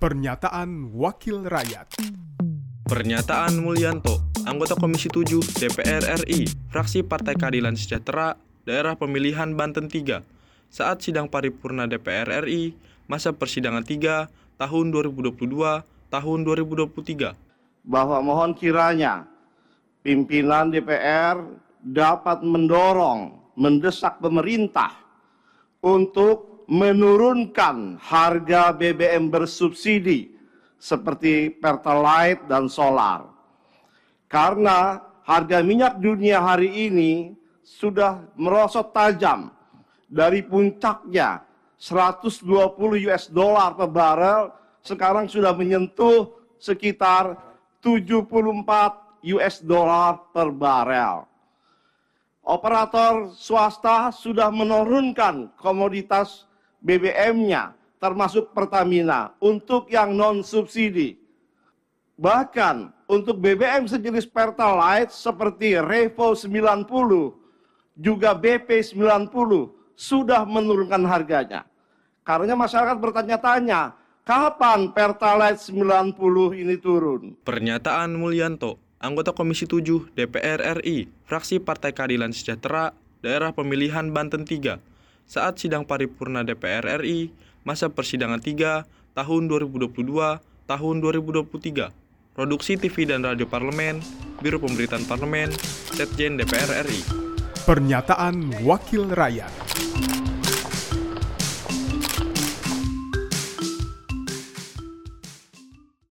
Pernyataan Wakil Rakyat Pernyataan Mulyanto, anggota Komisi 7 DPR RI, fraksi Partai Keadilan Sejahtera, daerah pemilihan Banten 3, saat sidang paripurna DPR RI, masa persidangan 3, tahun 2022, tahun 2023. bahwa mohon kiranya pimpinan DPR dapat mendorong, mendesak pemerintah untuk menurunkan harga BBM bersubsidi seperti Pertalite dan solar. Karena harga minyak dunia hari ini sudah merosot tajam dari puncaknya 120 US dollar per barel sekarang sudah menyentuh sekitar 74 US dollar per barel. Operator swasta sudah menurunkan komoditas BBM-nya termasuk Pertamina untuk yang non subsidi. Bahkan untuk BBM sejenis Pertalite seperti Revo 90 juga BP 90 sudah menurunkan harganya. Karena masyarakat bertanya-tanya, kapan Pertalite 90 ini turun? Pernyataan Mulyanto, anggota Komisi 7 DPR RI, fraksi Partai Keadilan Sejahtera, daerah pemilihan Banten 3, saat sidang paripurna DPR RI, masa persidangan 3, tahun 2022, tahun 2023. Produksi TV dan Radio Parlemen, Biro Pemberitaan Parlemen, Setjen DPR RI. Pernyataan Wakil Rakyat